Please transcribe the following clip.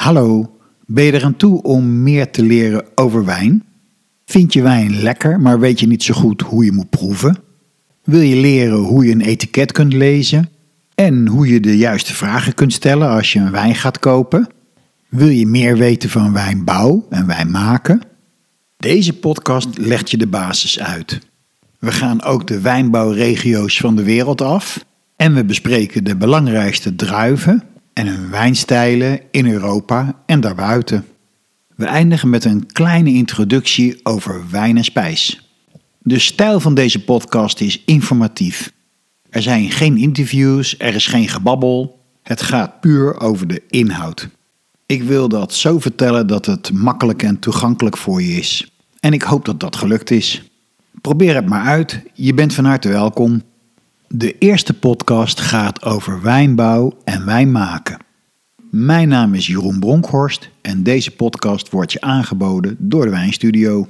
Hallo, ben je er aan toe om meer te leren over wijn? Vind je wijn lekker, maar weet je niet zo goed hoe je moet proeven? Wil je leren hoe je een etiket kunt lezen en hoe je de juiste vragen kunt stellen als je een wijn gaat kopen? Wil je meer weten van wijnbouw en wijn maken? Deze podcast legt je de basis uit. We gaan ook de wijnbouwregio's van de wereld af en we bespreken de belangrijkste druiven en hun wijnstijlen in Europa en daarbuiten. We eindigen met een kleine introductie over wijn en spijs. De stijl van deze podcast is informatief. Er zijn geen interviews, er is geen gebabbel. Het gaat puur over de inhoud. Ik wil dat zo vertellen dat het makkelijk en toegankelijk voor je is. En ik hoop dat dat gelukt is. Probeer het maar uit, je bent van harte welkom. De eerste podcast gaat over wijnbouw en wijnmaken. Mijn naam is Jeroen Bronkhorst en deze podcast wordt je aangeboden door de Wijnstudio.